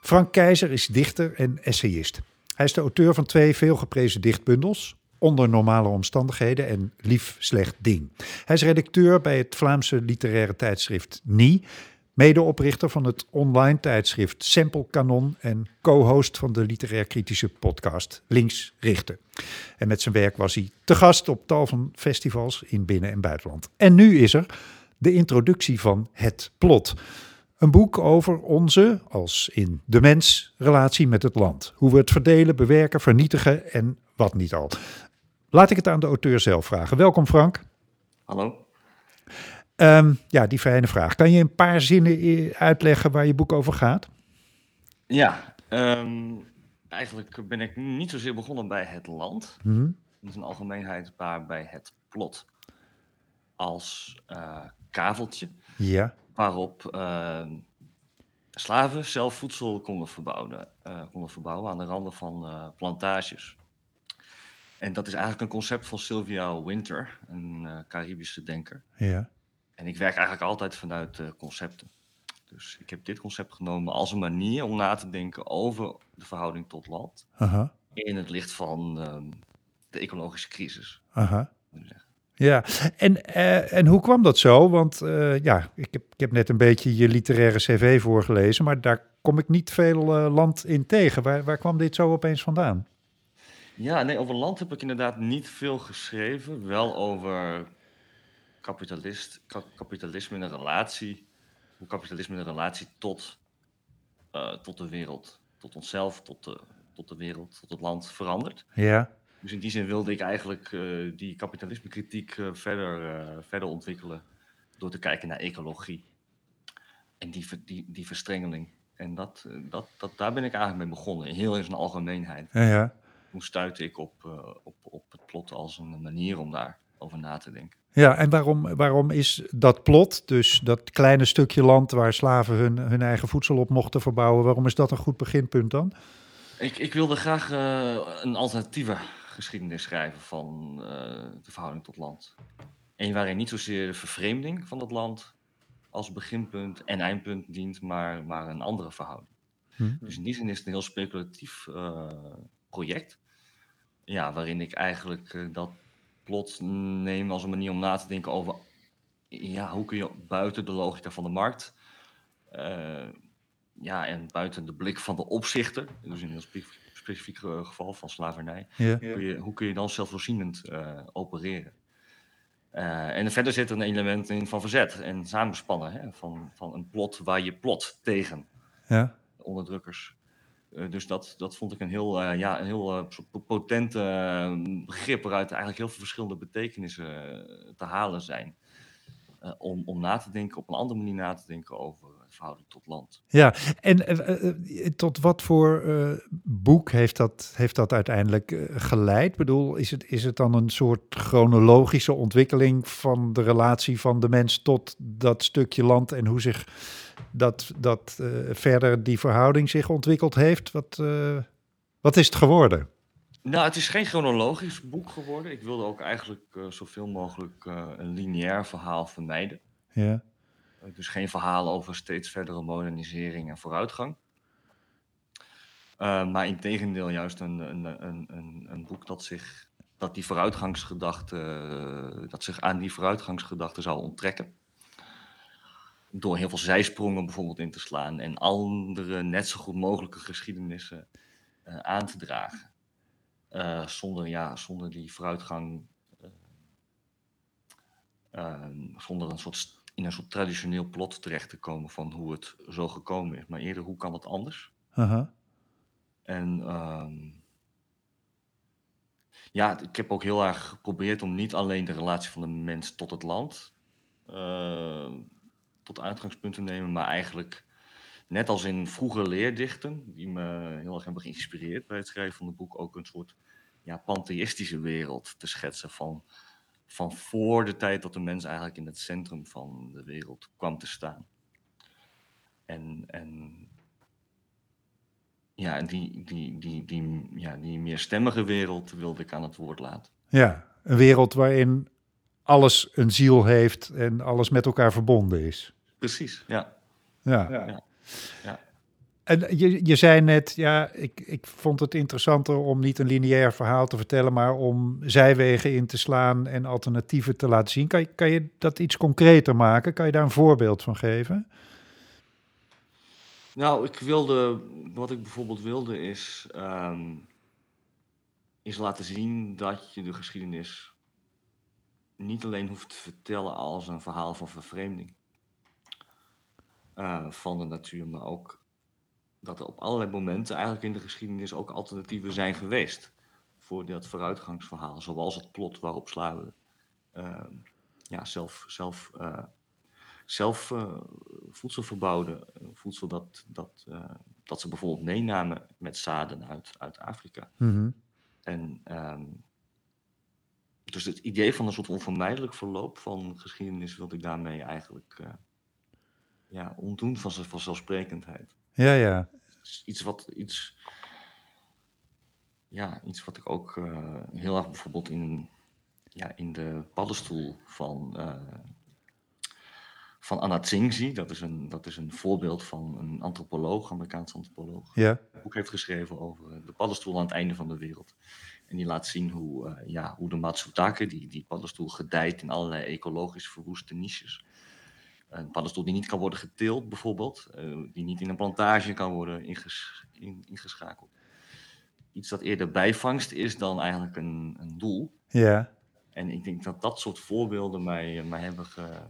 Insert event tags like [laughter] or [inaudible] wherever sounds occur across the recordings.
Frank Keizer is dichter en essayist. Hij is de auteur van twee veelgeprezen dichtbundels, Onder normale omstandigheden en Lief slecht ding. Hij is redacteur bij het Vlaamse literaire tijdschrift Nie, medeoprichter van het online tijdschrift Sample Canon en co-host van de literair kritische podcast Links Richten. En met zijn werk was hij te gast op tal van festivals in binnen- en buitenland. En nu is er de introductie van Het Plot. Een boek over onze, als in de mens, relatie met het land. Hoe we het verdelen, bewerken, vernietigen en wat niet al. Laat ik het aan de auteur zelf vragen. Welkom Frank. Hallo. Ehm, ja, die fijne vraag. Kan je een paar zinnen uitleggen waar je boek over gaat? Ja, ehm, eigenlijk ben ik niet zozeer begonnen bij het land. Hmm. Dat is een algemeenheid, maar bij het plot. Als uh, kaveltje. Ja. Waarop uh, slaven zelf voedsel konden verbouwen, uh, konden verbouwen aan de randen van uh, plantages. En dat is eigenlijk een concept van Sylvia Winter, een uh, Caribische denker. Ja. En ik werk eigenlijk altijd vanuit concepten. Dus ik heb dit concept genomen als een manier om na te denken over de verhouding tot land. In het licht van uh, de ecologische crisis. Aha. Ja, en, uh, en hoe kwam dat zo? Want uh, ja, ik heb, ik heb net een beetje je literaire cv voorgelezen, maar daar kom ik niet veel uh, land in tegen. Waar, waar kwam dit zo opeens vandaan? Ja, nee, over land heb ik inderdaad niet veel geschreven. Wel over kapitalist, kapitalisme in een relatie. Hoe kapitalisme in een relatie tot, tot de wereld, tot onszelf, tot de, tot de wereld, tot het land verandert. Ja. Dus in die zin wilde ik eigenlijk uh, die kapitalisme-kritiek uh, verder, verder ontwikkelen. Door te kijken naar ecologie. En die, die, die verstrengeling. En dat, dat, dat, daar ben ik eigenlijk mee begonnen. Heel in zijn algemeenheid. Ja, ja hoe stuitte ik op, op, op het plot als een manier om daarover na te denken. Ja, en waarom, waarom is dat plot, dus dat kleine stukje land waar slaven hun, hun eigen voedsel op mochten verbouwen, waarom is dat een goed beginpunt dan? Ik, ik wilde graag een alternatieve geschiedenis schrijven van uh, de verhouding tot land. Een waarin niet zozeer de vervreemding van het land als beginpunt en eindpunt dient, maar, maar een andere verhouding. Hm. Dus in die zin is het een heel speculatief project. Ja, waarin ik eigenlijk uh, dat plot neem als een manier om na te denken over ja, hoe kun je buiten de logica van de markt, uh, ja, en buiten de blik van de opzichter, dus in een heel specifiek geval van slavernij, ja. kun je, hoe kun je dan zelfvoorzienend uh, opereren? en verder zit er een element in van verzet en samenspannen, hè, van, van een plot waar je plot tegen ja. onderdrukkers. Uh, dus dat, dat vond ik een heel, uh, ja, een heel uh, potent begrip waaruit eigenlijk heel veel verschillende betekenissen te halen zijn. om, om na te denken, op een andere manier na te denken over verhouding tot land. Ja, en tot wat voor boek heeft dat, heeft dat uiteindelijk geleid? Ik bedoel, is het, is het dan een soort chronologische ontwikkeling van de relatie van de mens tot dat stukje land en hoe zich dat, dat verder die verhouding zich ontwikkeld heeft. Wat, wat is het geworden? Nou, het is geen chronologisch boek geworden. Ik wilde ook eigenlijk uh, zoveel mogelijk een lineair verhaal vermijden. Ja. Dus geen verhaal over steeds verdere modernisering en vooruitgang. maar in tegendeel juist een, een, een, een, boek dat zich dat die vooruitgangsgedachte, dat zich aan die vooruitgangsgedachte zou onttrekken door heel veel zijsprongen bijvoorbeeld in te slaan en andere net zo goed mogelijke geschiedenissen uh, aan te dragen. Zonder, ja, zonder die vooruitgang, zonder een soort, in een soort traditioneel plot terecht te komen van hoe het zo gekomen is, maar eerder hoe kan het anders? -huh. En ja, ik heb ook heel erg geprobeerd om niet alleen de relatie van de mens tot het land tot uitgangspunt te nemen, maar eigenlijk net als in vroege leerdichten, die me heel erg hebben geïnspireerd bij het schrijven van het boek, ook een soort ja, pantheïstische wereld te schetsen van, van voor de tijd dat de mens eigenlijk in het centrum van de wereld kwam te staan. En, en ja, en die, die, die, die, ja, die meerstemmige wereld wilde ik aan het woord laten. Ja, een wereld waarin alles een ziel heeft en alles met elkaar verbonden is. Precies, ja. Ja. ja. ja. En je, je zei net, ja, ik, ik vond het interessanter om niet een lineair verhaal te vertellen, maar om zijwegen in te slaan en alternatieven te laten zien. Kan je, kan je dat iets concreter maken? Kan je daar een voorbeeld van geven? Nou, ik wilde, wat ik bijvoorbeeld wilde is, ehm, is laten zien dat je de geschiedenis niet alleen hoeft te vertellen als een verhaal van vervreemding uh, van de natuur, maar ook dat er op allerlei momenten eigenlijk in de geschiedenis ook alternatieven zijn geweest voor dat vooruitgangsverhaal, zoals het plot waarop we uh, ja, zelf, zelf, uh, zelf uh, voedsel verbouwden, voedsel dat, dat, dat ze bijvoorbeeld meenamen met zaden uit, uit Afrika. Mm -hmm. En um, dus het idee van een soort onvermijdelijk verloop van geschiedenis wilde ik daarmee eigenlijk ja, ontdoen van zijn vanzelfsprekendheid. Ja, ja. Iets wat, iets, ja, iets wat ik ook uh, heel erg bijvoorbeeld in, ja, in de paddenstoel van, uh, van Anna Tsing zie. Dat is, een, dat is een voorbeeld van een antropoloog, Amerikaanse antropoloog. Ja. Een boek heeft geschreven over de paddenstoel aan het einde van de wereld. En die laat zien hoe, uh, ja, hoe de Matsutake, die, die paddenstoel, gedijt in allerlei ecologisch verwoeste niches. Een paddenstoel die niet kan worden geteeld, bijvoorbeeld, uh, die niet in een plantage kan worden inges in, ingeschakeld. Iets dat eerder bijvangst is dan eigenlijk een, een doel. Ja. En ik denk dat dat soort voorbeelden mij, mij hebben ge...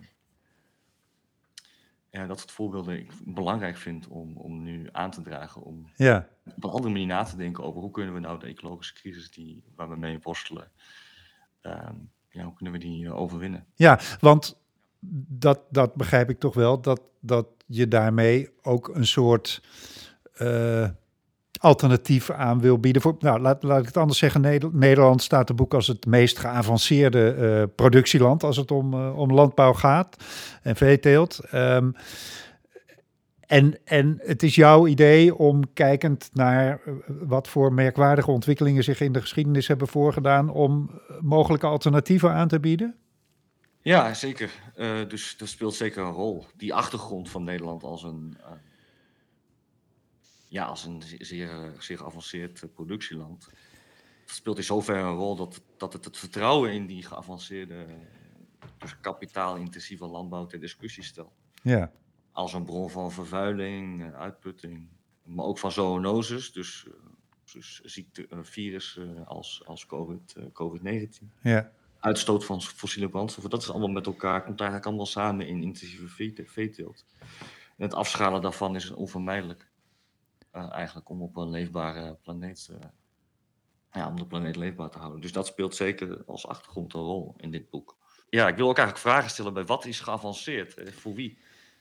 Ja, dat soort voorbeelden ik belangrijk vind om, om nu aan te dragen. Om ja. op een andere manier na te denken over hoe kunnen we nou de ecologische crisis die, waar we mee worstelen, um, ja, hoe kunnen we die overwinnen? Ja, want dat, dat begrijp ik toch wel, dat, dat je daarmee ook een soort uh, alternatief aan wil bieden. Voor, nou, laat, laat ik het anders zeggen. Nederland staat de boek als het meest geavanceerde uh, productieland als het om, uh, om landbouw gaat en veeteelt. Um, en, en het is jouw idee om kijkend naar wat voor merkwaardige ontwikkelingen zich in de geschiedenis hebben voorgedaan, om mogelijke alternatieven aan te bieden? Ja, zeker. Uh, dus dat speelt zeker een rol. Die achtergrond van Nederland als een, uh, ja, als een zeer, zeer geavanceerd productieland. Speelt in zoverre een rol dat, dat het het vertrouwen in die geavanceerde, dus kapitaalintensieve landbouw ter discussie stelt. Ja. Als een bron van vervuiling, uitputting, maar ook van zoonoses, dus, dus ziekte, virussen als, als COVID, COVID-19. Ja uitstoot van fossiele brandstoffen, dat is allemaal met elkaar, komt eigenlijk allemaal samen in intensieve veeteelt. En het afschalen daarvan is onvermijdelijk. Uh, eigenlijk om op een leefbare planeet, uh, ja, om de planeet leefbaar te houden. Dus dat speelt zeker als achtergrond een rol in dit boek. Ja, ik wil ook eigenlijk vragen stellen bij wat is geavanceerd? Eh, voor wie?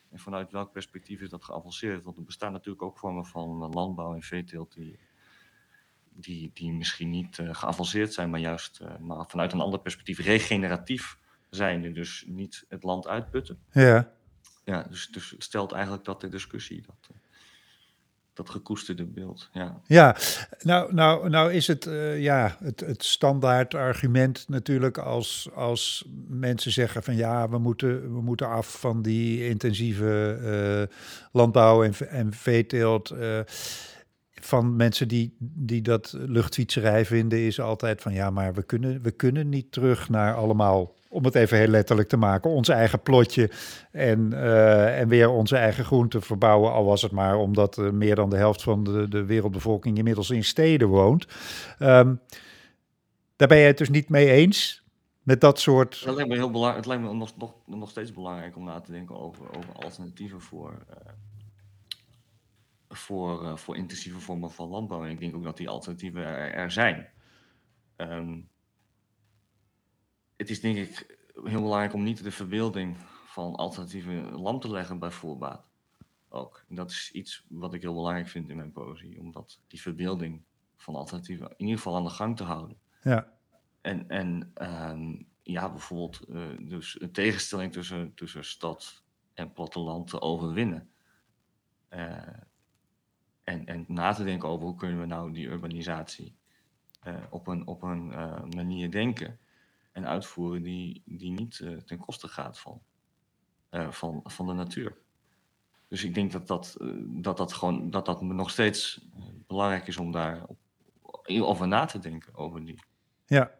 En vanuit welk perspectief is dat geavanceerd? Want er bestaan natuurlijk ook vormen van landbouw en veeteelt die die, die misschien niet uh, geavanceerd zijn, maar juist uh, maar vanuit een ander perspectief regeneratief zijn. Dus niet het land uitputten. Ja. Ja, dus, dus het stelt eigenlijk dat de discussie, dat, dat gekoesterde beeld. Ja, ja nou, nou, nou is het, uh, ja, het, het standaard argument natuurlijk als, als mensen zeggen van ja, we moeten, we moeten af van die intensieve landbouw en, en veeteelt van mensen die, die dat luchtfietserij vinden, is altijd van ja, maar we kunnen, we kunnen niet terug naar allemaal, om het even heel letterlijk te maken, ons eigen plotje en, uh, en weer onze eigen groenten verbouwen. Al was het maar omdat uh, meer dan de helft van de, de wereldbevolking inmiddels in steden woont. Um, daar ben je het dus niet mee eens. Met dat soort. Het lijkt me, heel belangrijk, het lijkt me nog, nog, nog steeds belangrijk om na te denken over, over alternatieven voor, uh, voor, uh, voor intensieve vormen van landbouw. En ik denk ook dat die alternatieven er, er zijn. Um, het is denk ik heel belangrijk om niet de verbeelding van alternatieve lam te leggen bij voorbaat. Ook. En dat is iets wat ik heel belangrijk vind in mijn poëzie. Om dat, die verbeelding van alternatieven in ieder geval aan de gang te houden. Ja. En, en um, ja, bijvoorbeeld uh, dus een tegenstelling tussen, tussen stad en platteland te overwinnen. Uh, en, en na te denken over hoe kunnen we nou die urbanisatie uh, op een, op een uh, manier denken. en uitvoeren die, die niet uh, ten koste gaat van, van, van de natuur. Dus ik denk dat dat, dat, dat, gewoon, dat, dat nog steeds belangrijk is om daar over na te denken, over die. Ja.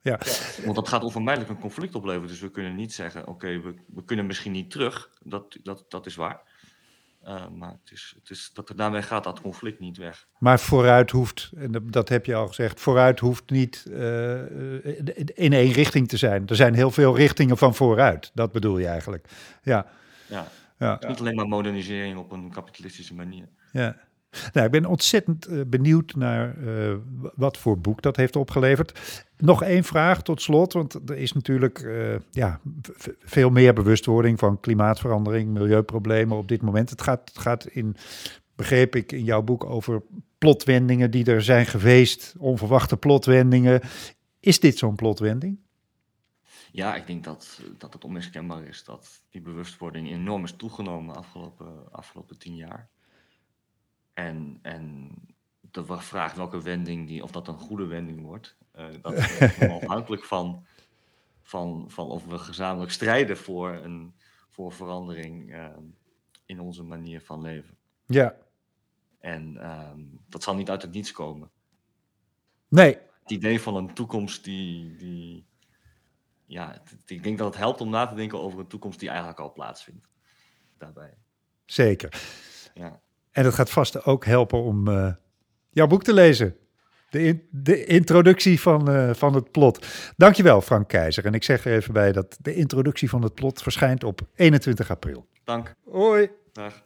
Ja. Want dat gaat onvermijdelijk een conflict opleveren. Dus we kunnen niet zeggen, oké, we, we kunnen misschien niet terug. Dat, dat, dat is waar. Uh, maar het is, het is, dat, daarmee gaat dat conflict niet weg. Maar vooruit hoeft, en dat heb je al gezegd, vooruit hoeft niet uh, in één richting te zijn. Er zijn heel veel richtingen van vooruit. Dat bedoel je eigenlijk. Ja. Ja. ja. Niet alleen maar modernisering op een kapitalistische manier. Ja. Nou, ik ben ontzettend uh, benieuwd naar uh, wat voor boek dat heeft opgeleverd. Nog één vraag tot slot, want er is natuurlijk uh, ja, veel meer bewustwording van klimaatverandering, milieuproblemen op dit moment. Het gaat, het gaat in, begreep ik in jouw boek, over plotwendingen die er zijn geweest, onverwachte plotwendingen. Is dit zo'n plotwending? Ja, ik denk dat, dat het onmiskenbaar is dat die bewustwording enorm is toegenomen de afgelopen, afgelopen tien jaar. En, en de vraag welke wending, die, of dat een goede wending wordt, uh, dat [laughs] is afhankelijk van, van, van of we gezamenlijk strijden voor, een, voor verandering uh, in onze manier van leven. Ja. En uh, dat zal niet uit het niets komen. Nee. Het idee van een toekomst die. die ja, het, ik denk dat het helpt om na te denken over een toekomst die eigenlijk al plaatsvindt. Daarbij. Zeker. Ja. En het gaat vast ook helpen om uh, jouw boek te lezen. De, in, de introductie van, uh, van het plot. Dankjewel, Frank Keizer. En ik zeg er even bij dat de introductie van het plot verschijnt op 21 april. Dank. Hoi. Dag.